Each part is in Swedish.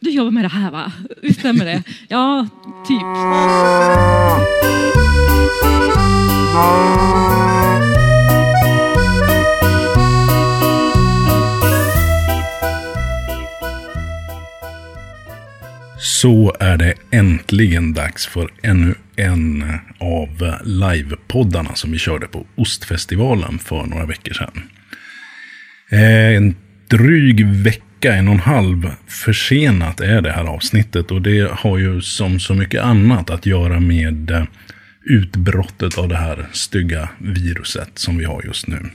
du jobbar med det här va? Visst stämmer det? Ja, typ. Så är det äntligen dags för ännu en av livepoddarna som vi körde på Ostfestivalen för några veckor sedan. Eh, en dryg vecka, en och en halv försenat är det här avsnittet och det har ju som så mycket annat att göra med eh, utbrottet av det här stygga viruset som vi har just nu.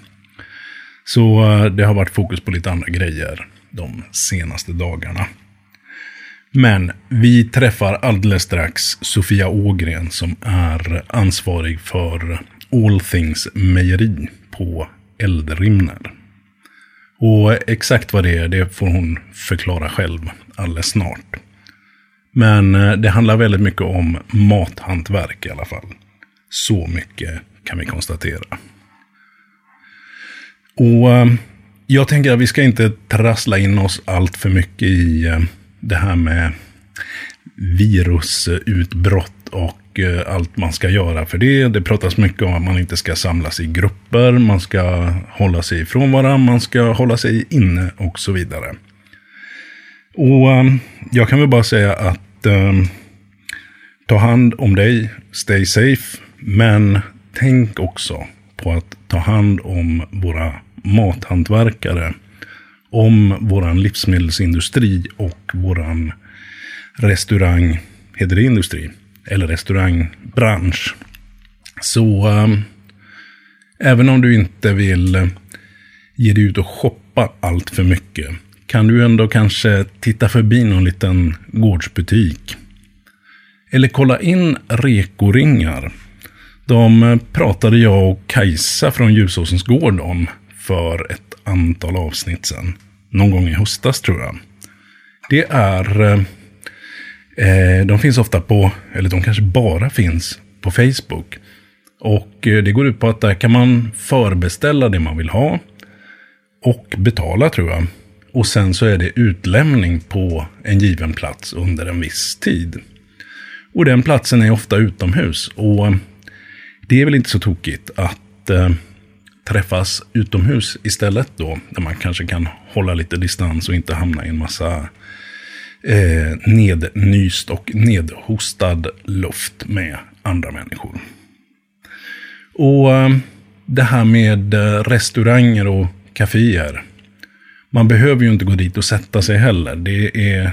Så eh, det har varit fokus på lite andra grejer de senaste dagarna. Men vi träffar alldeles strax Sofia Ågren som är ansvarig för All Things Mejeri på Eldrimner. Och exakt vad det är, det får hon förklara själv alldeles snart. Men eh, det handlar väldigt mycket om mathantverk i alla fall. Så mycket kan vi konstatera. Och eh, jag tänker att vi ska inte trassla in oss allt för mycket i eh, det här med virusutbrott och eh, allt man ska göra för det. Det pratas mycket om att man inte ska samlas i grupper, man ska hålla sig ifrån varandra, man ska hålla sig inne och så vidare. Och ehm, jag kan väl bara säga att eh, ta hand om dig, stay safe, men tänk också på att ta hand om våra mathantverkare, om våran livsmedelsindustri och våran restaurang, heter det industri? Eller restaurangbransch. Så eh, även om du inte vill eh, ge dig ut och shoppa allt för mycket kan du ändå kanske titta förbi någon liten gårdsbutik. Eller kolla in rekoringar. De eh, pratade jag och Kajsa från Ljusåsens gård om för ett antal avsnitt sedan. Någon gång i höstas tror jag. Det är... Eh, Eh, de finns ofta på, eller de kanske bara finns på Facebook. Och eh, det går ut på att där kan man förbeställa det man vill ha. Och betala tror jag. Och sen så är det utlämning på en given plats under en viss tid. Och den platsen är ofta utomhus. Och eh, det är väl inte så tokigt att eh, träffas utomhus istället då. Där man kanske kan hålla lite distans och inte hamna i en massa eh, nednyst och nedhostad luft med andra människor. Och eh, det här med eh, restauranger och kaféer. Man behöver ju inte gå dit och sätta sig heller. Det är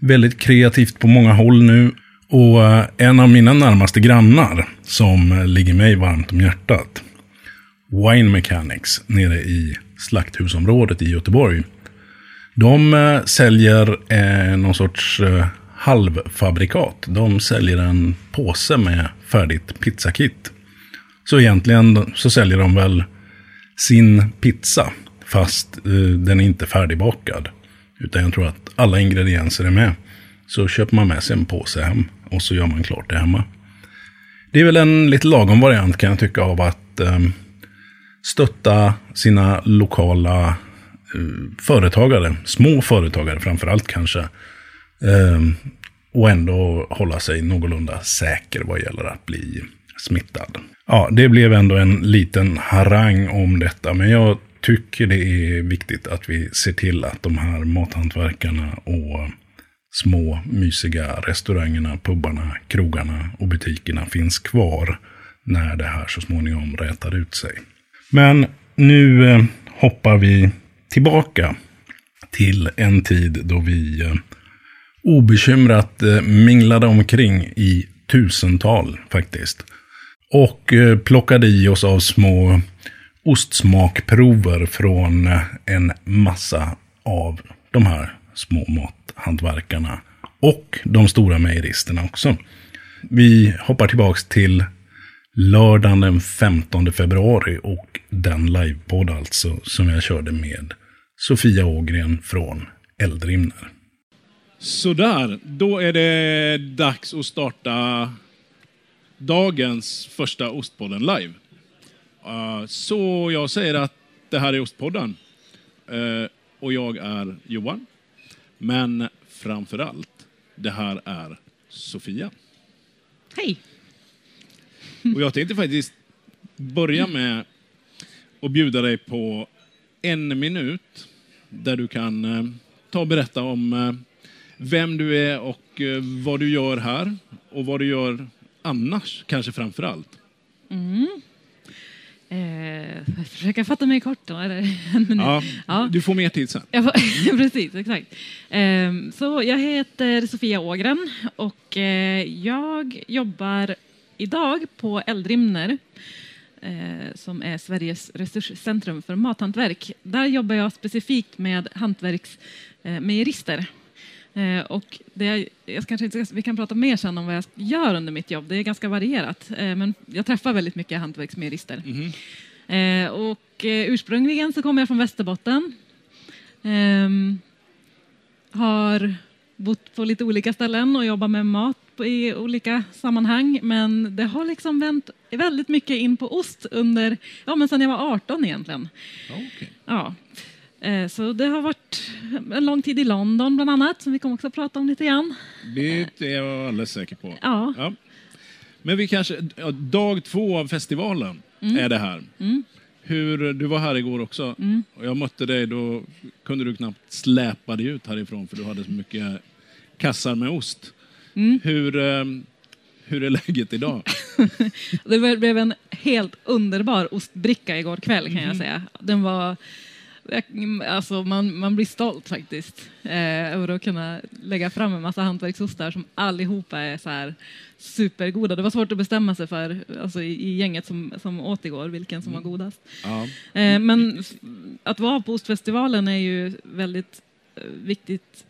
väldigt kreativt på många håll nu. Och eh, en av mina närmaste grannar som ligger mig varmt om hjärtat. Wine Mechanics nere i Slakthusområdet i Göteborg. De eh, säljer eh, någon sorts eh, halvfabrikat. De säljer en påse med färdigt pizzakit. Så egentligen så säljer de väl sin pizza. Fast eh, den är inte färdigbakad. Utan jag tror att alla ingredienser är med. Så köper man med sig en påse hem. Och så gör man klart det hemma. Det är väl en lite lagom variant kan jag tycka av att eh, stötta sina lokala Eh, företagare, små företagare framförallt kanske. Eh, och ändå hålla sig någorlunda säker vad gäller att bli smittad. Ja, det blev ändå en liten harang om detta, men jag tycker det är viktigt att vi ser till att de här mathantverkarna och små mysiga restaurangerna, pubbarna, krogarna och butikerna finns kvar när det här så småningom rätar ut sig. Men nu eh, hoppar vi tillbaka till en tid då vi eh, obekymrat eh, minglade omkring i tusental faktiskt. Och eh, plockade i oss av små ostsmakprover från en massa av de här små mathantverkarna. Och de stora mejeristerna också. Vi hoppar tillbaks till lördagen den 15 februari och den livepodd alltså som jag körde med Sofia Ågren från Eldrimner. Sådär, då är det dags att starta dagens första Ostpodden live. Uh, så jag säger att det här är Ostpodden. Uh, och jag är Johan. Men framför allt, det här är Sofia. Hej! Och jag tänkte faktiskt börja med att bjuda dig på en minut där du kan eh, ta och berätta om eh, vem du är och eh, vad du gör här och vad du gör annars, kanske framför allt. Eh, försöka fatta mig kort då. Eller? Ja, Ja. Du får mer tid sen. Jag får, precis, exakt. Ehm, så jag heter Sofia Ågren och eh, jag jobbar idag på Eldrimner eh, som är Sveriges resurscentrum för mathantverk. Där jobbar jag specifikt med hantverksmejerister. Eh, och det är, jag kanske inte, vi kan prata mer sen om vad jag gör under mitt jobb. Det är ganska varierat. Eh, men jag träffar väldigt mycket hantverksmejerister. Eh, och eh, ursprungligen så kommer jag från Västerbotten. Ehm, har bott på lite olika ställen och jobbat med mat i olika sammanhang. Men det har liksom vänt väldigt mycket in på ost under, ja men sedan jag var 18 egentligen. Okej. Ja. Eh, så det har varit en lång tid i London bland annat, som vi kommer också prata om lite grann. Det är jag alldeles säker på. Ja. Ja. Men vi kanske, dag två av festivalen är det här. Hur, du var här igår också och jag mötte dig, då kunde du knappt släpa dig ut härifrån för du hade så mycket kassar med ost. Hur, eh, hur är läget idag? Det blev en helt underbar ostbricka igår kväll kan jag säga. Den var... Alltså man, man blir stolt faktiskt eh, över att kunna lägga fram en massa hantverksostar som allihopa är så här supergoda. Det var svårt att bestämma sig för alltså, i, i gänget som, som åt igår vilken som var godast. Ja. Eh, men att vara på ostfestivalen är ju väldigt eh, viktigt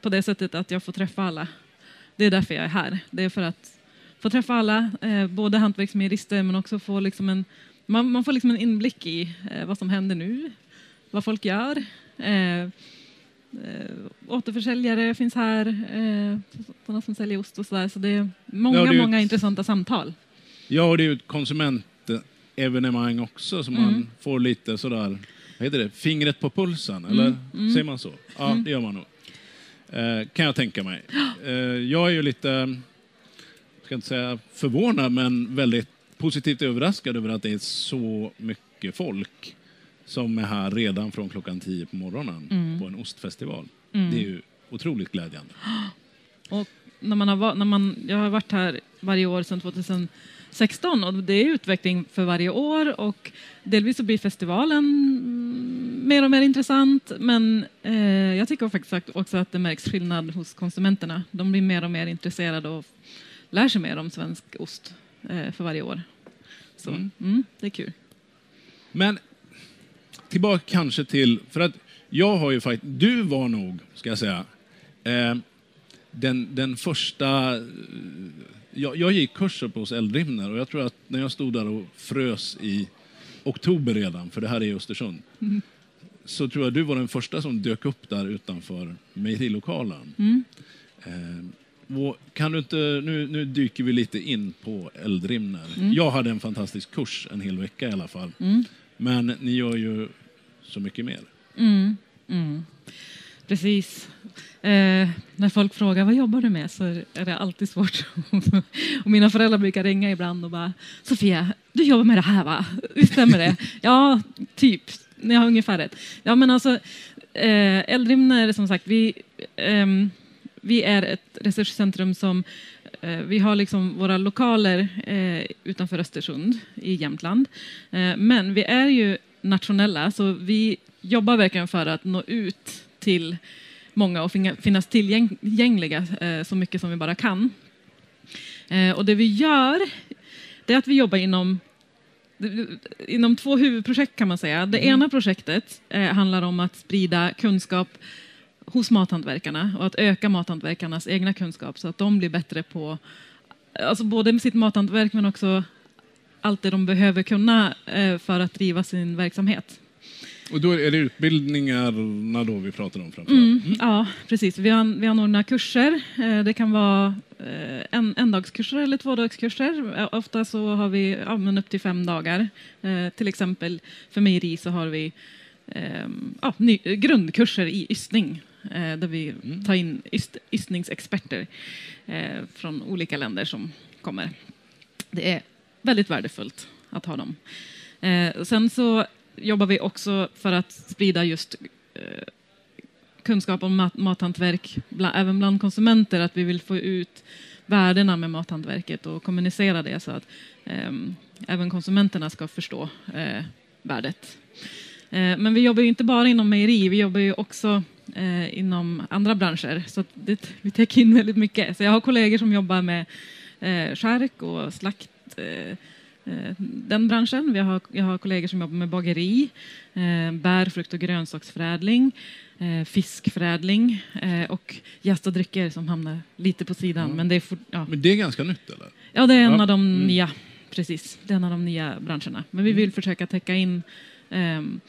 på det sättet att jag får träffa alla. Det är därför jag är här. Det är för att få träffa alla, eh, både hantverksmejerister men också få liksom en, man, man får liksom en inblick i eh, vad som händer nu, vad folk gör. Eh, eh, återförsäljare finns här, eh, sådana som säljer ost och sådär. Så det är många, Ja, det är många ett- intressanta samtal. ja, och det är ju ett konsumentevenemang också som man får lite sådär, vad heter det, fingret på pulsen, eller säger man så? Ja, det gör man nog. Eh, kan jag tänka mig. Eh, jag är ju lite, jag ska inte säga förvånad, men väldigt positivt överraskad över att det är så mycket folk som är här redan från klockan 10 på morgonen på en ostfestival. Det är ju otroligt glädjande. Och när man har, när man, jag har varit här varje år sedan 2016 och det är utveckling för varje år och delvis så blir festivalen mm, mer och mer intressant men eh, jag tycker faktiskt också att det märks skillnad hos konsumenterna. De blir mer och mer intresserade och lär sig mer om svensk ost eh, för varje år. Så mm. det är kul. Men tillbaka kanske till, för att jag har ju faktiskt, du var nog, ska jag säga, eh, den, den första, eh, jag, jag gick kurser på hos Eldrimner och jag tror att när jag stod där och frös i oktober redan, för det här är i Östersund, så tror jag du var den första som dök upp där utanför mejerilokalen. Eh, och kan du inte, nu, nu dyker vi lite in på Eldrimner. Jag hade en fantastisk kurs en hel vecka i alla fall. Men ni gör ju så mycket mer. Precis. Eh, när folk frågar vad jobbar du med så är det alltid svårt. och mina föräldrar brukar ringa ibland och bara Sofia, du jobbar med det här va? Visst stämmer det? ja, typ. Ni har ungefär rätt. Ja, men alltså, eh, Eldrimner, som sagt, vi, ehm, vi är ett resurscentrum som eh, vi har liksom våra lokaler eh, utanför Östersund i Jämtland. Eh, men vi är ju nationella, så vi jobbar verkligen för att nå ut till många och finnas tillgängliga eh, så mycket som vi bara kan. Eh, och det vi gör, det är att vi jobbar inom inom två huvudprojekt kan man säga. Det ena projektet eh, handlar om att sprida kunskap hos mathantverkarna och att öka mathantverkarnas egna kunskap så att de blir bättre på alltså både med sitt mathantverk men också allt det de behöver kunna för att driva sin verksamhet. Och då är det utbildningarna då vi pratar om framför allt. Mm, Ja, precis. Vi, an, vi anordnar kurser. Eh, Det kan vara eh, en, endagskurser eller tvådagskurser. Eh, Ofta så har vi ja, men upp till fem dagar. Till exempel för mejeri så har vi eh, ja, ny, grundkurser i ystning där vi tar in yst, ystningsexperter från olika länder som kommer. Det är väldigt värdefullt att ha dem. Sen så jobbar vi också för att sprida just eh, kunskap om mat, mathantverk, bland, även bland konsumenter, att vi vill få ut värdena med mathantverket och kommunicera det så att eh, även konsumenterna ska förstå eh, värdet. Eh, men vi jobbar ju inte bara inom mejeri, vi jobbar ju också eh, inom andra branscher, så att det, vi täcker in väldigt mycket. Så jag har kollegor som jobbar med eh, skärk och slakt, eh, den branschen. Vi har, jag har kollegor som jobbar med bageri, eh, bär, frukt och grönsaksförädling, eh, fiskförädling eh, och jäst och drycker som hamnar lite på sidan. Men det är, for, ja. Men det är ganska nytt eller? ja, det är en Ja. av de Mm. nya, precis, det är en av de nya branscherna. Men vi vill försöka täcka in ehm,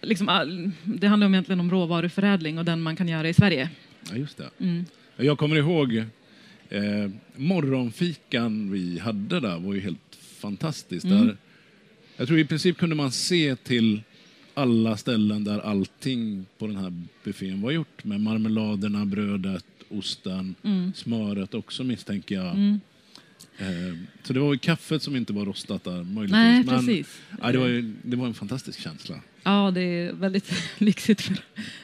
Liksom, all- det handlar om egentligen om råvaruförädling och den man kan göra i Sverige. Ja, just det. Mm. Jag kommer ihåg eh, morgonfikan vi hade där var ju helt fantastiskt. Mm. Där, jag tror i princip kunde man se till alla ställen där allting på den här buffén var gjort. Med marmeladerna, brödet, osten, Mm. smöret också misstänker jag. Eh, så det var ju kaffet som inte var rostat där möjligtvis. Nej, Men, precis. Ja, det, var ju, det var en fantastisk känsla. Ja, det är väldigt lyxigt för,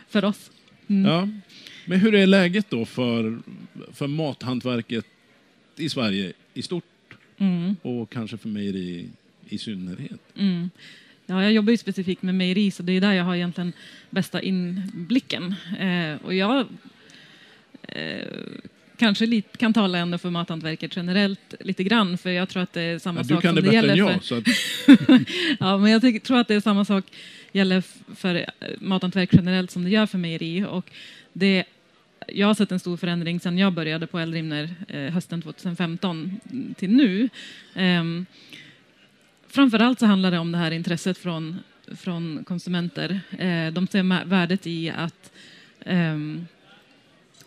för oss. Mm. Ja. Men hur är läget då för, för mathantverket i Sverige i stort Mm. och kanske för mejeri i synnerhet? Mm. Ja, jag jobbar ju specifikt med mejeri, så det är där jag har egentligen bästa inblicken. Eh, och jag eh, kanske lite, kan tala ändå för mathantverket generellt lite grann, för jag tror att det är samma Ja, sak som det det gäller för... jag. Så att, Ja, men jag tycker, tror att det är samma sak gäller för eh, mathantverk generellt som det gör för mejeri. Och det, jag har sett en stor förändring sedan jag började på Eldrimner eh, hösten 2015 till nu. Ehm, framförallt så handlar det om det här intresset från, från konsumenter. Eh, de ser värdet i att ehm,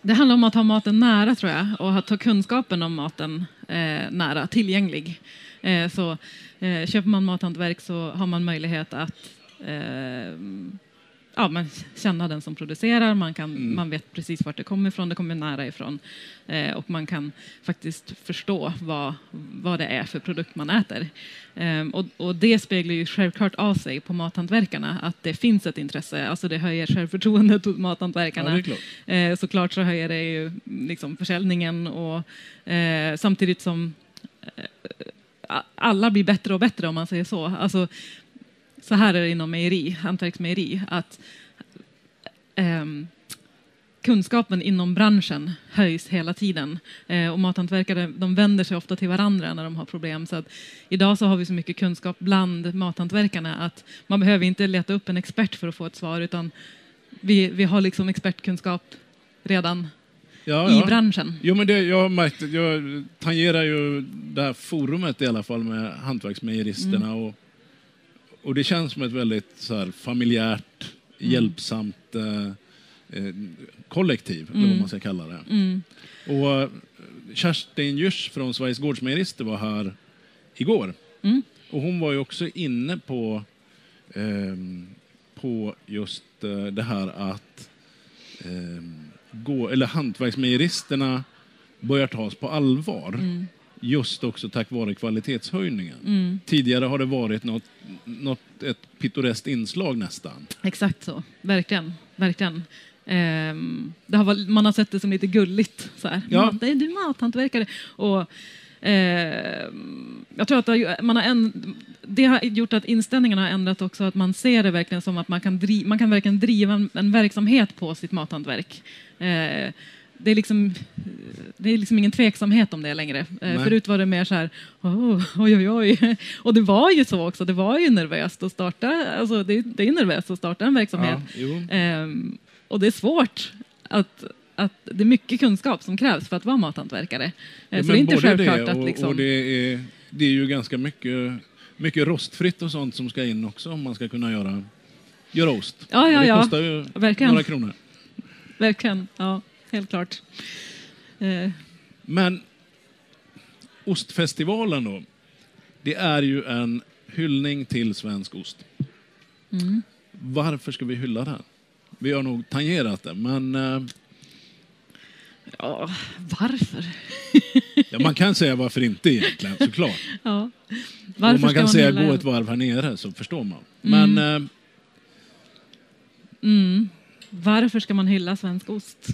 det handlar om att ha maten nära tror jag och att ha kunskapen om maten eh, nära, tillgänglig. Eh, så eh, köper man mathantverk så har man möjlighet att eh, ja, men känna den som producerar, man, kan, man vet precis vart det kommer ifrån, det kommer nära ifrån eh, och man kan faktiskt förstå vad, vad det är för produkt man äter. Eh, och, och det speglar ju självklart av sig på mathantverkarna, att det finns ett intresse, alltså det höjer självförtroendet hos ja, mathantverkarna. klart. Eh, såklart så höjer det ju liksom försäljningen och eh, samtidigt som eh, alla blir bättre och bättre om man säger så. Alltså, så här är det inom mejeri, hantverksmejeri, att ehm, kunskapen inom branschen höjs hela tiden. Eh, och mathantverkare de vänder sig ofta till varandra när de har problem. Så att idag så har vi så mycket kunskap bland mathantverkarna att man behöver inte leta upp en expert för att få ett svar utan vi, vi har liksom expertkunskap redan Ja, i ja. branschen. Jo, men det, jag har märkt, jag tangerar ju det här forumet i alla fall med hantverksmejeristerna Mm. och, och det känns som ett väldigt så här, familjärt, Mm. hjälpsamt eh, eh, kollektiv, eller vad man ska kalla det. Mm. Och eh, Kerstin Djurs från Sveriges Gårdsmejerister var här igår. Mm. Och hon var ju också inne på, ehm, på just eh, det här att ehm, gå, eller hantverksmejeristerna börjar tas på allvar. Just också tack vare kvalitetshöjningen. Mm. Tidigare har det varit något, något, ett pittoreskt inslag nästan. Exakt så, verkligen. verkligen. Ehm, det har, varit- man har sett det som lite gulligt. Så här. Ja. Mat, är du mathantverkare? Och, ehm, jag tror att man har en, det har gjort att inställningen har ändrat också, att man ser det verkligen som att man kan, dri, man kan verkligen driva en, en verksamhet på sitt mathantverk. Eh, det är, liksom, det är liksom ingen tveksamhet om det längre. Eh, Nej. förut var det mer så här, oh, oj oj oj. Och det var ju så också, det var ju nervöst att starta, alltså det, det är nervöst att starta en verksamhet. Ja. Ehm, och det är svårt att, att det är mycket kunskap som krävs för att vara mathantverkare. Eh, Ja, så det är inte självklart det att och, liksom... och det, är, det är ju ganska mycket, mycket rostfritt och sånt som ska in också om man ska kunna göra, göra ost. Ja, ja, Och det ja. kostar ju Verkligen. några kronor. Verkligen, ja, helt klart. Eh, Men ostfestivalen då, det är ju en hyllning till svensk ost. mm. Varför ska vi hylla den? vi har nog tangerat det. Men eh, Ja, varför? ja, man kan säga varför inte egentligen, såklart. Ja. Och man kan säga hylla- gå ett varv här nere så förstår man. Men eh, Mm. Varför ska man hylla svensk ost?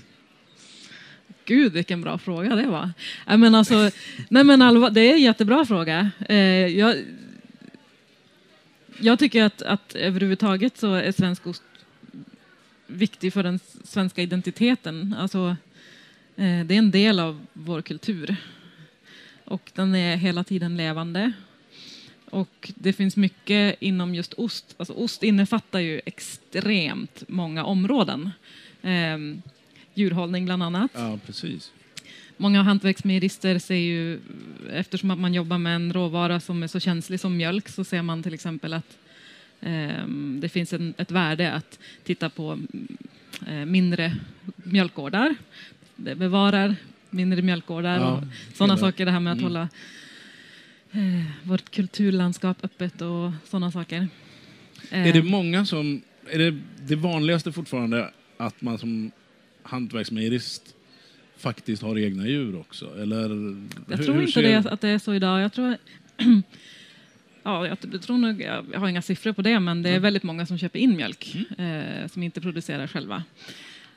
Gud, vilken bra fråga det var. Nej, men alltså, nej, men allvar, det är en jättebra fråga. Eh, jag, jag tycker att, att överhuvudtaget så är svensk ost viktig för den svenska identiteten. Alltså, eh, det är en del av vår kultur. Och den är hela tiden levande. Och det finns mycket inom just ost. Alltså ost innefattar ju extremt många områden. Eh, djurhållning bland annat. ja, precis. Många hantverksmejerister ser ju, eftersom att man jobbar med en råvara som är så känslig som mjölk, så ser man till exempel att ehm, det finns en, ett värde att titta på eh, mindre mjölkgårdar. Det bevarar mindre mjölkgårdar Ja, och sådana saker. Det här med att mm. hålla eh, vårt kulturlandskap öppet och sådana saker. Är det Eh, många som... Är det det vanligaste fortfarande att man som hantverksmejerist faktiskt har egna djur också? Eller Jag hur- tror hur inte ser- det, att det är så idag. Jag tror, ja, jag, tror nog, jag har inga siffror på det, men det är Mm. väldigt många som köper in mjölk eh, som inte producerar själva.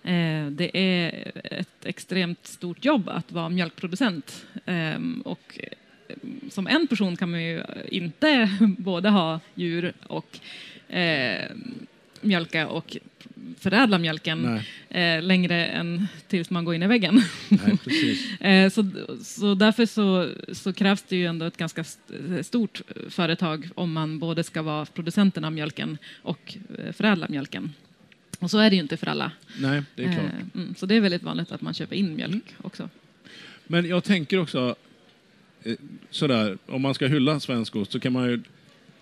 Eh, det är ett extremt stort jobb att vara mjölkproducent. Eh, och eh, som en person kan man ju inte både ha djur och eh, mjölka och förädla mjölken eh, längre än tills man går in i väggen. nej. Eh, Så, så därför så, så krävs det ju ändå ett ganska st- stort företag om man både ska vara producenten av mjölken och eh, förädla mjölken. Och så är det ju inte för alla. Nej, det är klart. Eh, Mm, så det är väldigt vanligt att man köper in mjölk också. Men jag tänker också eh, sådär, om man ska hylla svensk ost så kan man ju...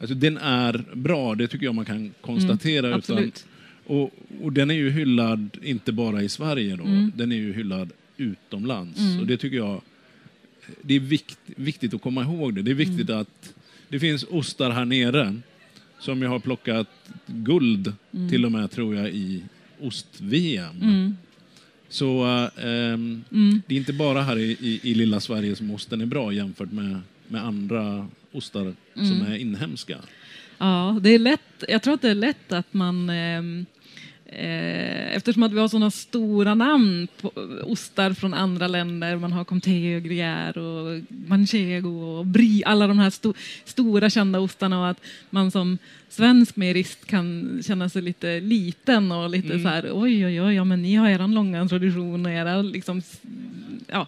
Alltså den är bra, det tycker jag man kan konstatera. utan, Absolut. och, och den är ju hyllad inte bara i Sverige då, Mm. den är ju hyllad utomlands. Mm. Och det tycker jag det är vikt, viktigt att komma ihåg det. Det är viktigt Mm. att det finns ostar här nere som jag har plockat guld till och med tror jag i ost-VM. Mm. Så äh, Mm. det är inte bara här i, i, i lilla Sverige som osten är bra jämfört med, med andra ostar som Mm. är inhemska. Ja, det är lätt. Jag tror att det är lätt att man ehm, eh, Eftersom att vi har sådana stora namn på ostar från andra länder, man har Comté och Gruyère och Manchego och Brie, alla de här sto stora kända ostarna och att man som svensk mejerist kan känna sig lite liten och lite Mm. så här oj oj oj, ja men ni har eran långa tradition och era liksom ja,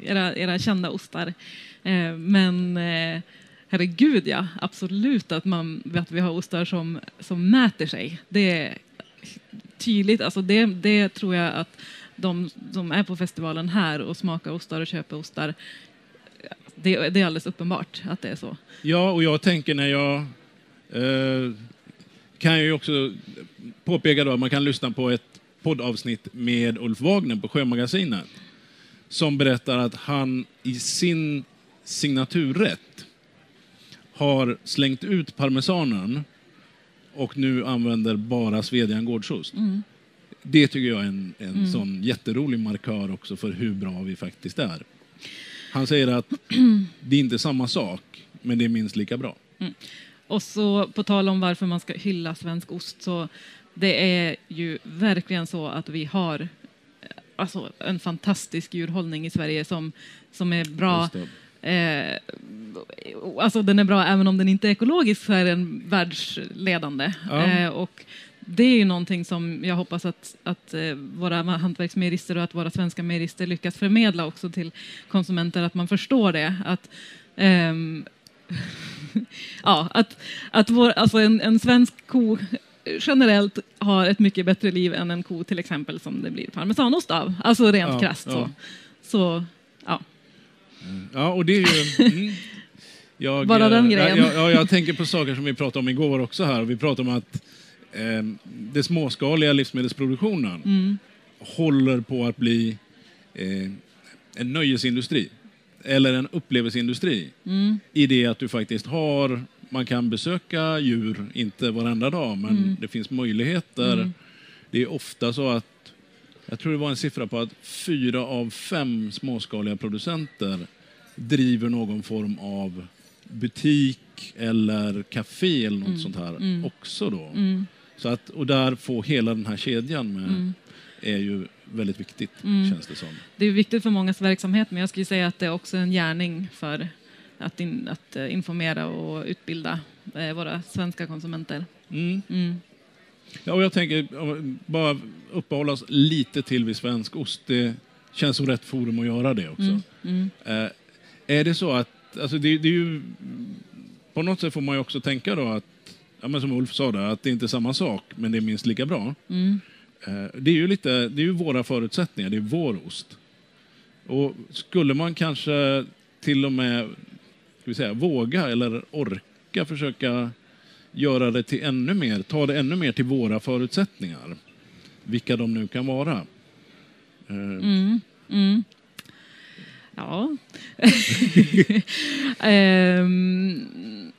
era, era kända ostar. Eh, men eh, herregud ja, absolut att, man, att vi har ostar som, som mäter sig. Det är tydligt, alltså det, det tror jag att de som är på festivalen här och smakar ostar och köper ostar, det, det är alldeles uppenbart att det är så. Ja, och jag tänker när jag... Eh, kan jag ju också påpeka då att man kan lyssna på ett poddavsnitt med Ulf Wagner på Sjömagasinet. Som berättar att han i sin signaturrätt har slängt ut parmesanen och nu använder bara Svedjan gårdsost. Det tycker jag är en, en sån jätterolig markör också för hur bra vi faktiskt är. Han säger att det är inte samma sak, men det är minst lika bra. Och så på tal om varför man ska hylla svensk ost så det är ju verkligen så att vi har eh, alltså, en fantastisk djurhållning i Sverige som, som är bra. Eh, alltså den är bra även om den inte är ekologisk så är den världsledande. Ja. Eh, och det är ju någonting som jag hoppas att, att eh, våra hantverksmejerister och att våra svenska mejerister lyckas förmedla också till konsumenter, att man förstår det. Att, ehm, ja, att, att vår, alltså en, en svensk ko generellt har ett mycket bättre liv än en ko till exempel som det blir parmesanost av. Alltså rent Ja, krasst ja. så. Så, ja. Ja, och det är ju... Mm, jag, Bara den eh, grejen. Ja, ja, jag tänker på saker som vi pratade om igår också här. Vi pratade om att eh, det småskaliga livsmedelsproduktionen Mm. håller på att bli eh, en nöjesindustri. Eller en upplevelseindustri. Mm. I det att du faktiskt har, man kan besöka djur, inte varenda dag, men Mm. det finns möjligheter det är ofta så att, jag tror det var en siffra på att fyra av fem småskaliga producenter driver någon form av butik eller café eller något sånt här också då. Så att, och där få hela den här kedjan med är ju väldigt viktigt, känns det som. Det är viktigt för mångas verksamhet, men jag skulle säga att det är också en gärning för att, in, att eh, informera och utbilda eh, våra svenska konsumenter. Mm. Mm. Ja, och jag tänker bara uppehålla oss lite till vid svensk ost. Det känns som rätt forum att göra det också. Mm. Eh, är det så att, alltså det, det är ju, på något sätt får man ju också tänka då att, ja, men som Ulf sa där, att det inte är samma sak, men det är minst lika bra. Mm. Eh, det är ju lite, det är ju våra förutsättningar, det är vår ost. Och skulle man kanske till och med, ska vi säga, våga eller orka försöka göra det till ännu mer, ta det ännu mer till våra förutsättningar, vilka de nu kan vara. Eh, Mm. Mm. Ja. Ehm,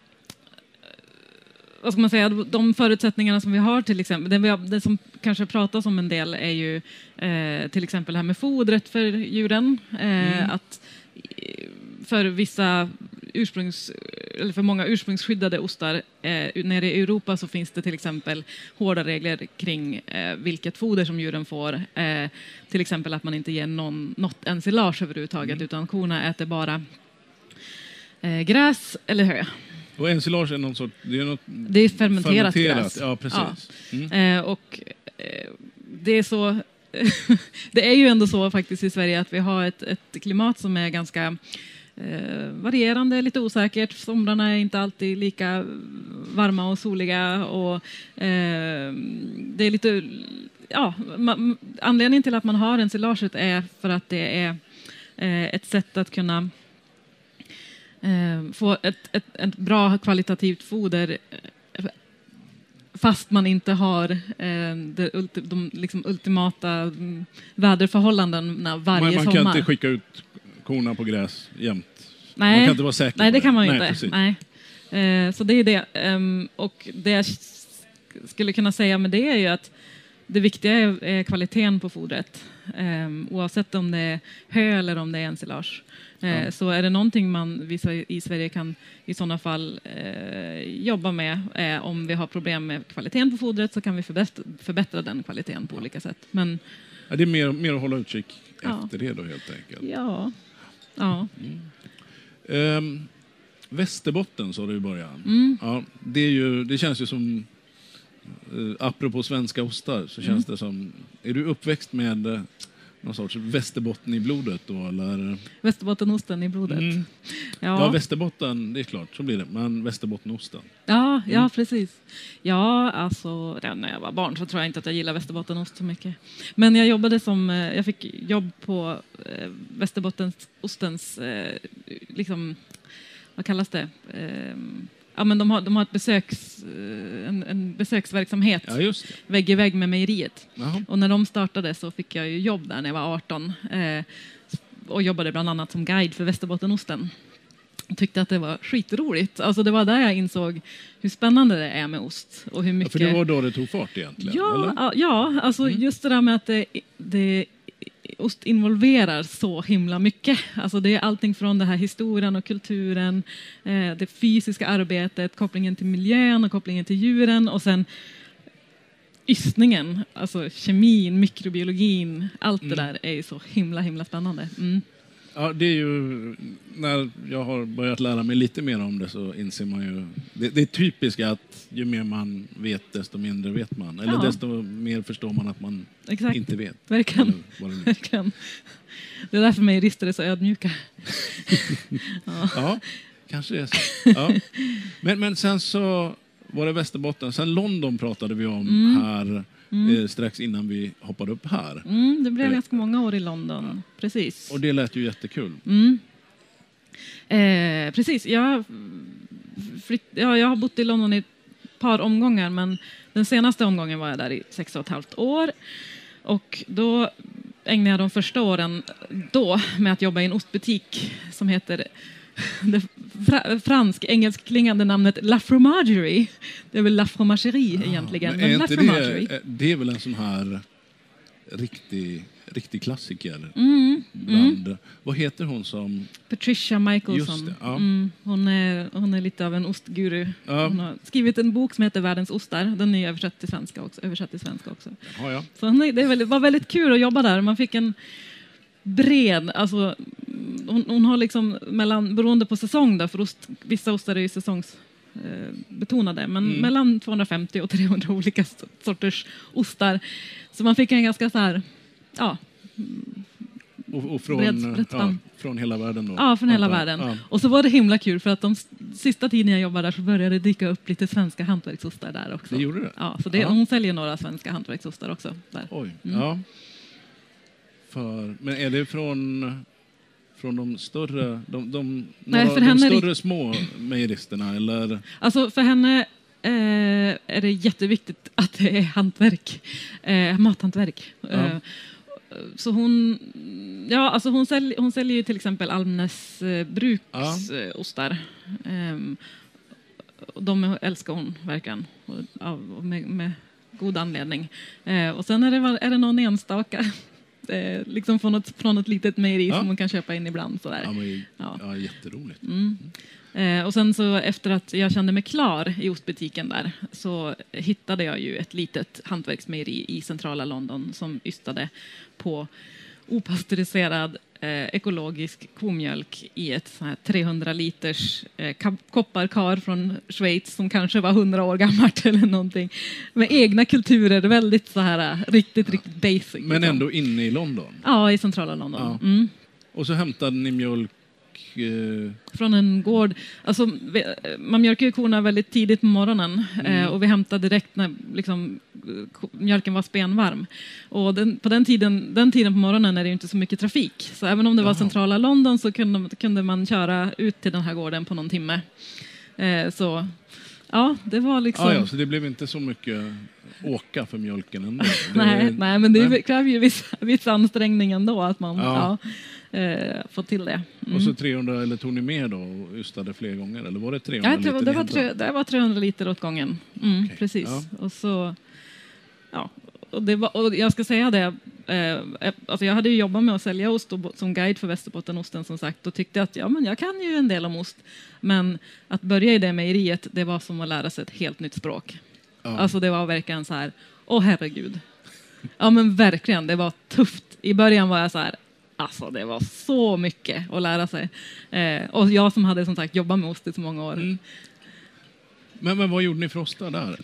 vad ska man säga, de förutsättningarna som vi har till exempel, det, det som kanske pratas om en del är ju eh, till exempel det här med fodret för djuren. Eh, Att eh, för vissa ursprungs, eller för många ursprungsskyddade ostar eh, nere i Europa så finns det till exempel hårda regler kring eh, vilket foder som djuren får. Eh, till exempel att man inte ger någon, något ensilage överhuvudtaget utan korna äter bara eh, gräs eller hö. och ensilage är någon sorts, det är något Det är fermenterat, gräs. Ja, precis. Mm. Eh, och eh, det är så... det är ju ändå så faktiskt i Sverige att vi har ett, ett klimat som är ganska eh, varierande, lite osäkert. Somrarna är inte alltid lika varma och soliga. Och, eh, det är lite... Ja, ma- anledningen till att man har ensilaget är för att det är eh, ett sätt att kunna eh, få ett, ett, ett bra kvalitativt foder fast man inte har eh, det ulti, de liksom ultimata mm, väderförhållandena varje Man, man sommar. kan inte skicka ut korna på gräs jämt. Nej, Man kan inte vara säker nej det det. kan man ju inte. precis. Nej. Eh, så det är det. Ehm, och det jag skulle kunna säga med det är ju att det viktiga är, är kvaliteten på fodret. Ehm, oavsett om det är hö eller om det är ensilage. Ja. Så är det någonting man vi i Sverige kan i sådana fall eh, jobba med eh, om vi har problem med kvaliteten på fodret så kan vi förbättra, förbättra den kvaliteten på olika sätt. Men Ja, det är mer, mer att hålla utkik Ja. efter det då helt enkelt. ja, ja. Ehm, Västerbotten sa du i början. Mm. Ja, det, ju, det känns ju som, eh, apropå svenska ostar, så känns Mm. det som, är du uppväxt med eh, någon sorts Västerbotten i blodet då eller? Västerbottenost i blodet. Mm. Ja. Västerbotten, det är klart, så blir det. Men Västerbottenosten. Ja, ja Mm. precis. Ja, alltså redan när jag var barn så tror jag inte att jag gillar Västerbottenost så mycket. Men jag jobbade som, eh, jag fick jobb på eh, Västerbottenostens, eh, liksom, vad kallas det? Eh, ja, men de har, de har ett besöks, eh, en, en besöksverksamhet Ja, vägg i vägg med mejeriet. Jaha. Och när de startade så fick jag ju jobb där när jag var 18 eh, och jobbade bland annat som guide för Västerbottenosten. Jag tyckte att det var skitroligt. Alltså det var där jag insåg hur spännande det är med ost. Och hur Ja, mycket... för det var då det tog fart egentligen? ja, eller? ja, ja, alltså just det där med att det, det, ost involverar så himla mycket. Alltså det är allting från det här historien och kulturen, eh, det fysiska arbetet, kopplingen till miljön och kopplingen till djuren och sen ystningen, alltså kemin, mikrobiologin, allt det där är ju så himla himla spännande. Mm. Ja, det är ju, när jag har börjat lära mig lite mer om det så inser man ju, det, det är typiskt att ju mer man vet desto mindre vet man. Eller Ja. desto mer förstår man att man Exakt, inte vet. verkligen. Verkligen. Det är därför mejerister är så ödmjuka. Ja, kanske det är så. Ja. Men, men sen så var det Västerbotten, sen London pratade vi om här eh, strax innan vi hoppade upp här. Mm, det blev Eh, ganska många år i London, precis. Och det lät ju jättekul. Mm. Eh, precis, jag, flytt, ja, jag har bott i London i ett par omgångar men den senaste omgången var jag där i sex och ett halvt år. Och då ägnade jag de första åren då med att jobba i en ostbutik som heter det fra, fransk, engelskklingande namnet La Fromagerie. Det är väl La Fromagerie egentligen. Men är La inte det, det är väl en sån här riktig, riktig klassiker? Mm, Bland, Vad heter hon som... Patricia Michaelson. Just det, ja. mm, hon, är, hon är lite av en ostguru. Ja. Hon har skrivit en bok som heter Världens ostar. Den är översatt till svenska också. Översatt till svenska också. Ja, ja. Så hon det väldigt, var väldigt kul att jobba där. Man fick en bred, alltså, hon, hon har liksom mellan, beroende på säsong då, för ost, vissa ostar är ju säsongsbetonade, eh, betonade, men Mm. mellan 250 och 300 olika sorters ostar. Så man fick en ganska så här, ja, Och, och från, ja, från hela världen då? ja, från hela världen. Ja. Och så var det himla kul för att de sista tiden jag jobbade där så började det dyka upp lite svenska hantverksostar där också. Det gjorde det? Ja, så det, Ja. hon säljer några svenska hantverksostar också. Där. Oj, Mm. ja. För, men är det från, från de större, de, de, Nej, några, de större små mejeristerna? Eller? Alltså för henne eh, är det jätteviktigt att det är hantverk, eh, mathantverk. Ja. Eh, så hon, ja, alltså hon, sälj, hon säljer ju till exempel Almnäs eh, bruks Ja. eh, de älskar hon verkligen, och, av- med, med god anledning. Eh, och sen är det, är det någon enstaka, eh, liksom från ett, från ett litet mejeri Ja. som hon kan köpa in ibland. Sådär. Ja, men, Ja. ja. jätteroligt. Mm. Eh, och sen så efter att jag kände mig klar i ostbutiken där så hittade jag ju ett litet hantverksmejeri i centrala London som ystade på opastöriserad eh, ekologisk komjölk i ett sånt här 300 liters eh, kopparkar från Schweiz som kanske var 100 år gammalt eller någonting. Med egna kulturer, väldigt så här eh, riktigt, riktigt basic. Men liksom. ändå inne i London. Ja, i centrala London. Ja. Mm. Och så hämtade ni mjölk... Eh, från en gård. Alltså, man mjölkar ju korna väldigt tidigt på morgonen eh, och vi hämtade direkt när liksom, mjölken var spenvarm. Och den, på den tiden, den tiden på morgonen är det ju inte så mycket trafik. Så även om det var Jaha. centrala London så kunde, kunde man köra ut till den här gården på någon timme. Eh, så ja, det var liksom... ah, ja, så det blev inte så mycket åka för mjölken ändå? Det, nej, nej, men det kräver ju viss, viss ansträngning ändå att man Ja. ja. Eh, får till det. Mm. Och så 300, eller tog ni mer då och ystade fler gånger? Eller var det 300 Ja, det, liter var, det, var tre, det var 300 liter åt gången. Mm, Okej, Precis. ja. Och så, ja, och, det var, och jag ska säga det, eh, alltså jag hade ju jobbat med att sälja ost och, som guide för Västerbotteноsten som sagt och tyckte att ja, men jag kan ju en del om ost. Men att börja i det mejeriet, det var som att lära sig ett helt nytt språk. Ja. Alltså det var verkligen så här, åh herregud. Ja men verkligen, det var tufft. I början var jag så här, alltså det var så mycket att lära sig. Eh, och jag som hade som sagt jobbat med ost i så många år. Mm. Men, men vad gjorde ni för ostar där?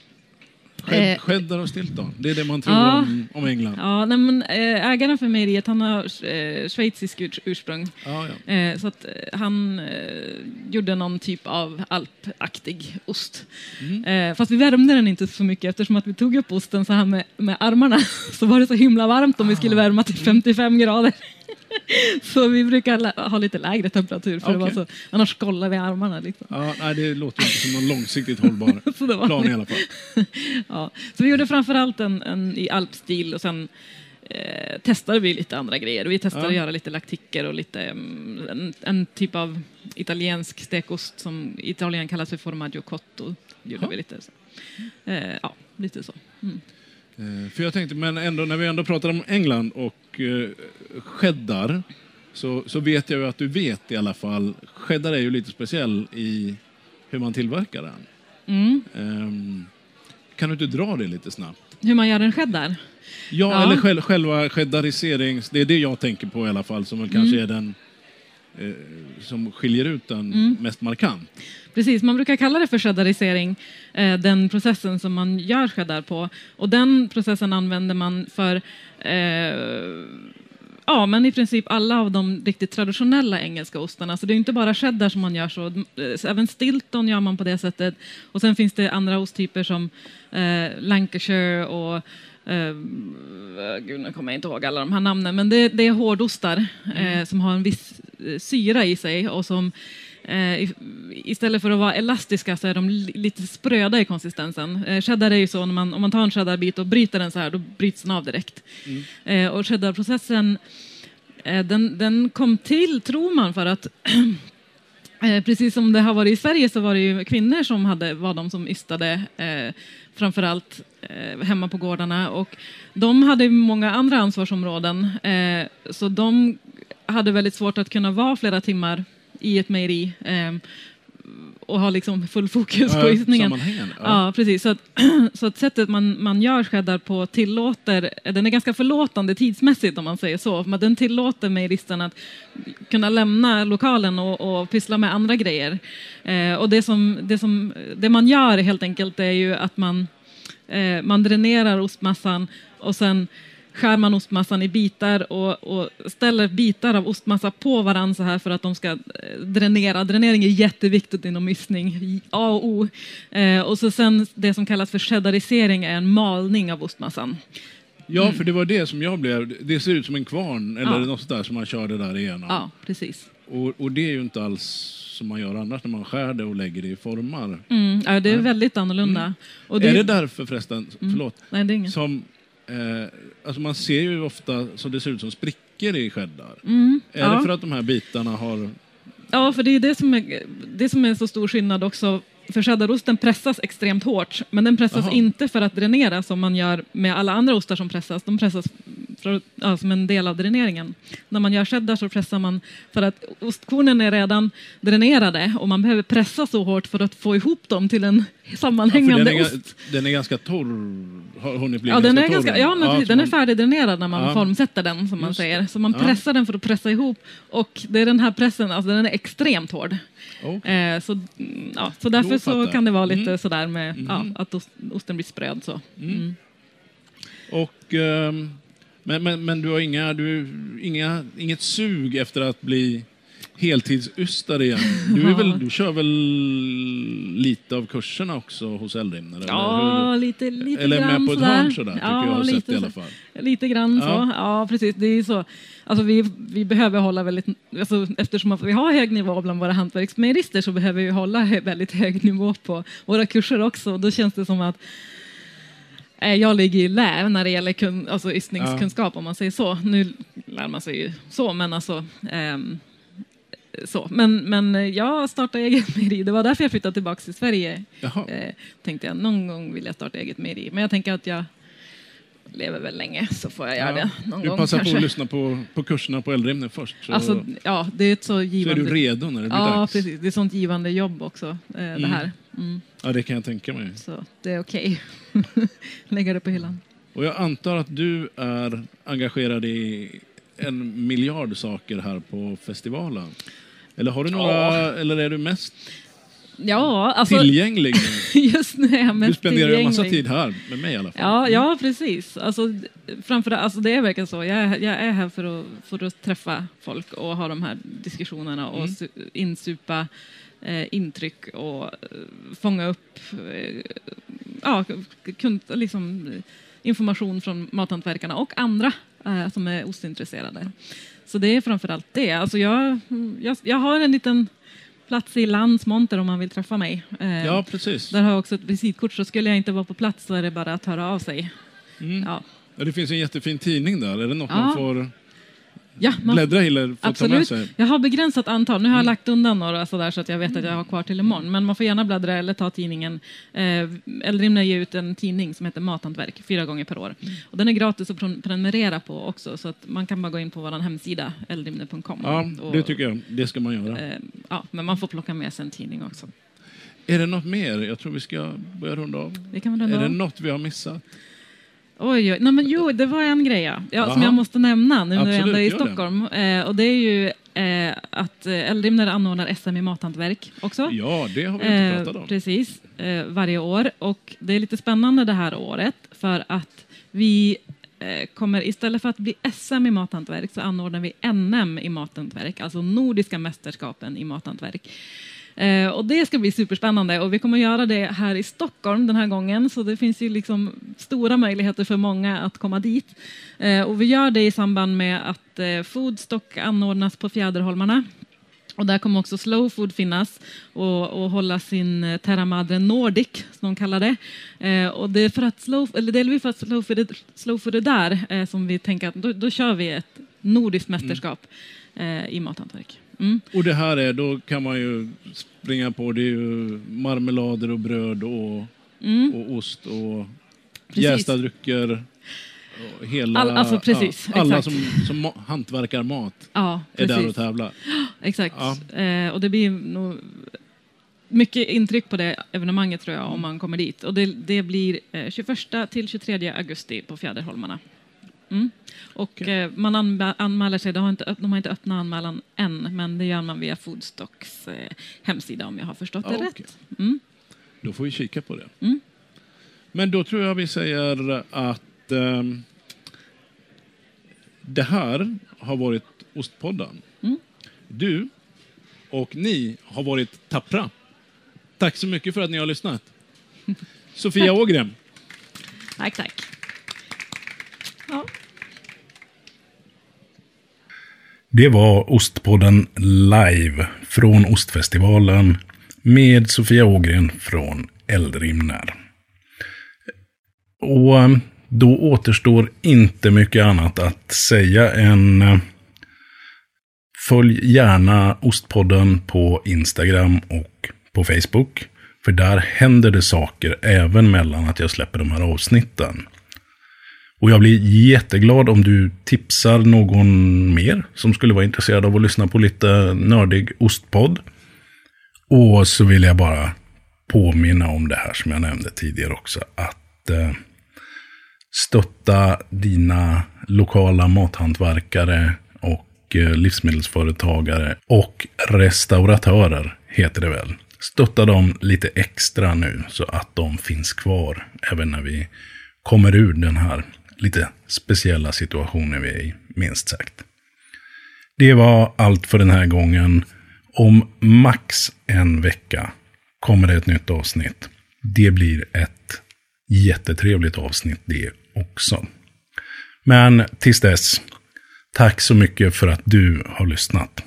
Eh. cheddar och Stilton? Det är det man tror Ja. om, om England? Ja, nej, men, eh, ägaren för mejeriet han har eh, schweizisk urs- ursprung. Ja, ja. Eh, så att eh, han eh, gjorde någon typ av alpaktig ost. Mm. Fast vi värmde den inte så mycket eftersom att vi tog upp osten så här med, med armarna. Så var det så himla varmt om vi skulle värma till 55 grader. så vi brukar ha lite lägre temperatur för det var Okej. så, annars skollar vi armarna. Liksom. ja nej, det låter inte som någon långsiktigt hållbar plan i alla fall. Ja, så vi gjorde framförallt en, en i alpstil och sen eh, testade vi lite andra grejer. Vi testade Ja. att göra lite laktiker och lite, mm, en, en typ av italiensk stekost som i Italien kallas för formaggio cotto. Gjorde Ja. vi lite så. Eh, ja, lite så. Mm. Eh, För jag tänkte, men ändå när vi ändå pratar om England och eh, cheddar så, så vet jag ju att du vet i alla fall. Cheddar är ju lite speciell i hur man tillverkar den. Mm. Ehm, kan du inte dra det lite snabbt? Hur man gör en cheddar? Ja, Ja. eller själv, själva cheddariserings... Det är det jag tänker på i alla fall som väl kanske är den eh, som skiljer ut den mest markant. Precis, man brukar kalla det för cheddarisering, eh, den processen som man gör cheddar på. Och den processen använder man för eh, Ja, men i princip alla av de riktigt traditionella engelska ostarna. Så det är inte bara cheddar som man gör så. Även Stilton gör man på det sättet. Och sen finns det andra osttyper som eh, Lancashire och eh, gud, nu kommer jag inte ihåg alla de här namnen. Men det, det är hårdostar eh, som har en viss eh, syra i sig och som i- istället för att vara elastiska så är de li- lite spröda i konsistensen. Eh, cheddar är ju så, när man, om man tar en cheddarbit och bryter den så här, då bryts den av direkt. Eh, och cheddarprocessen, den, den kom till, tror man, för att Eh, precis som det har varit i Sverige så var det ju kvinnor som hade, var de som ystade eh, framförallt eh, hemma på gårdarna. Och de hade många andra ansvarsområden eh, så de hade väldigt svårt att kunna vara flera timmar i ett mejeri eh, och ha liksom full fokus på sammanhängande, ja. Ja. precis. Så att, så att sättet man, man gör cheddar på tillåter, den är ganska förlåtande tidsmässigt om man säger så. Men den tillåter mejeristen att kunna lämna lokalen och, och pyssla med andra grejer. Eh, och det, som, det, som, det man gör helt enkelt är ju att man, eh, man dränerar ostmassan och sen skär man ostmassan i bitar och, och ställer bitar av ostmassa på varandra så här för att de ska eh, dränera. Dränering är jätteviktigt inom ystning, A och O. Eh, och så sen det som kallas för cheddarisering är en malning av ostmassan. Ja, för det var det som jag blev. Det ser ut som en kvarn eller Ja. något där som man körde där igenom. Ja, precis. Och, och det är ju inte alls som man gör annars när man skär det och lägger det i formar. Mm, ja, det är väldigt annorlunda. Och Är det därför förresten, förlåt, Nej, det är inget. som... Eh, alltså man ser ju ofta så det ser ut som sprickor i cheddar. Mm, Är ja. det för att de här bitarna har... Ja, för det är det som är, det som är så stor skillnad också. För cheddarosten pressas extremt hårt, men den pressas Jaha. inte för att dränera som man gör med alla andra ostar som pressas. De pressas för, ja, som en del av dräneringen. När man gör cheddar så pressar man för att ostkornen är redan dränerade och man behöver pressa så hårt för att få ihop dem till en Ja, sammanhängande den, är, ost. den är ganska torr. Har hunnit bli Ja, den är, ganska, ja, men precis, så den är färdigdränerad när man Ja. formsätter den, som man Just säger. Så man Ja. pressar den för att pressa ihop. Och det är den här pressen, alltså den är extremt hård. Okej. Eh, så, mm, ja, så därför Då så fattar kan det vara lite Mm. sådär med ja, Mhm. att ost, osten blir spröd. Så. Mm. Och, ehm, men, men, men du har inga, du, inga, inget sug efter att bli heltidsystare igen? Du, är väl, du kör väl lite av kurserna också hos Eldrimner? eller Ja, lite, lite Eller grann med på ett sådär. hörn sådär, tycker jag har sett lite i alla fall. Lite grann Ja. så. Ja, precis. Det är så. Alltså vi, vi behöver hålla väldigt, alltså eftersom vi har hög nivå bland våra hantverksmejerister så behöver vi hålla väldigt hög nivå på våra kurser också. Då känns det som att eh, jag ligger i lä när det gäller kun, alltså ystningskunskap om man säger så. Nu lär man sig ju så, men alltså ehm, så. Men, men jag startade eget mejeri. Det var därför jag flyttade tillbaka till Sverige. Jaha. Eh, tänkte jag, någon gång vill jag starta eget mejeri. Men jag tänker att jag lever väl länge så får jag göra det någon du gång passar kanske. på att lyssna på, på kurserna på Eldrimner först. Så, Alltså, ja, det är ett så så är givande... du redo när det blir Ja, dags. precis. Det är ett sånt givande jobb också, eh, det här. Mm. Ja, det kan jag tänka mig. Så det är okej. Lägga det på hyllan. Och jag antar att du är engagerad i en miljard saker här på festivalen. Eller har du några, Ja. eller är du mest Ja, alltså tillgänglig? just nu är jag Du mest spenderar ju en massa tid här, med mig i alla fall. Ja, ja precis. Alltså, framförallt, alltså det är verkligen så. Jag är, jag är här för att, för att träffa folk och ha de här diskussionerna och Mm. su- insupa eh, intryck och eh, fånga upp eh, ja, kund, liksom, eh, information från mathantverkarna och andra eh, som är ostintresserade. Så det är framförallt det. Alltså jag, jag, jag har en liten plats i Lands monter om man vill träffa mig. Eh, Ja, precis. där har jag också ett visitkort, så skulle jag inte vara på plats så är det bara att höra av sig. Mm. Ja, Ja, det finns en jättefin tidning där. Är det något Ja. man får ja man, bläddra eller få ta med absolut. sig? Jag har begränsat antal. Nu har jag Mm. lagt undan några sådär så att jag vet att jag har kvar till imorgon. Men man får gärna bläddra eller ta tidningen. Eh, Eldrimner ger ut en tidning som heter Mathantverk fyra gånger per år. Mm. Och den är gratis att pren- prenumerera på också så att man kan bara gå in på vår hemsida eldrimner.com. Ja, och, det tycker jag. Det ska man göra. Eh, ja, men man får plocka med sig en tidning också. Är det något mer? Jag tror vi ska börja runda av. Det kan man Är runda det av. något vi har missat? Oj, oj. Nej, men jo, det var en grej ja. Ja, som jag måste nämna nu när jag Absolut, ändå är i. Stockholm. Eh, och det är ju eh, att eh, Eldrimner anordnar SM i mathantverk också. Ja, det har vi inte Eh, pratat om. precis, eh, varje år. Och det är lite spännande det här året för att vi eh, kommer istället för att bli SM i mathantverk så anordnar vi NM i mathantverk, alltså Nordiska mästerskapen i mathantverk. Eh, och det ska bli superspännande och vi kommer göra det här i Stockholm den här gången så det finns ju liksom stora möjligheter för många att komma dit. Eh, och vi gör det i samband med att eh, Foodstock anordnas på Fjäderholmarna och där kommer också Slow Food finnas och, och hålla sin eh, Terra Madre Nordic, som de kallar det. Eh, och det är för att slow, eller delvis för att slow food, är- slow food är där eh, som vi tänker att då, då kör vi ett nordiskt mästerskap eh, i mathantverk. Mm. Och det här är, då kan man ju springa på, det är ju marmelader och bröd och, och ost och Mm. Precis. jästa drycker. Och hela, All- alltså precis, ja, alla som, som ma- hantverkar mat Ja, är där och tävlar. Exakt. Ja. Eh, och det blir nog mycket intryck på det evenemanget tror jag om man kommer dit. Och det, det blir eh, 21 till 23 augusti på Fjäderholmarna. Mm. Och eh, man anmä- anmäler sig, de har, inte, de har inte öppnat anmälan än, men det gör man via Foodstocks eh, hemsida om jag har förstått det Ja, rätt. okej. Mm. Då får vi kika på det. Mm. Men då tror jag vi säger att ehm, det här har varit Ostpodden. Mm. Du och ni har varit tappra. Tack så mycket för att ni har lyssnat. Sofia Ågren. Tack, tack. Ja. Det var Ostpodden live från Ostfestivalen med Sofia Ågren från Eldrimner. Och eh, då återstår inte mycket annat att säga än eh, följ gärna Ostpodden på Instagram och på Facebook. För där händer det saker även mellan att jag släpper de här avsnitten. Och jag blir jätteglad om du tipsar någon mer som skulle vara intresserad av att lyssna på lite nördig ostpodd. Och så vill jag bara påminna om det här som jag nämnde tidigare också. Att eh, stötta dina lokala mathantverkare och eh, livsmedelsföretagare och restauratörer heter det väl. Stötta dem lite extra nu så att de finns kvar även när vi kommer ur den här lite speciella situationer vi är i, minst sagt. Det var allt för den här gången. Om max en vecka kommer det ett nytt avsnitt. Det blir ett jättetrevligt avsnitt det också. Men tills dess, tack så mycket för att du har lyssnat.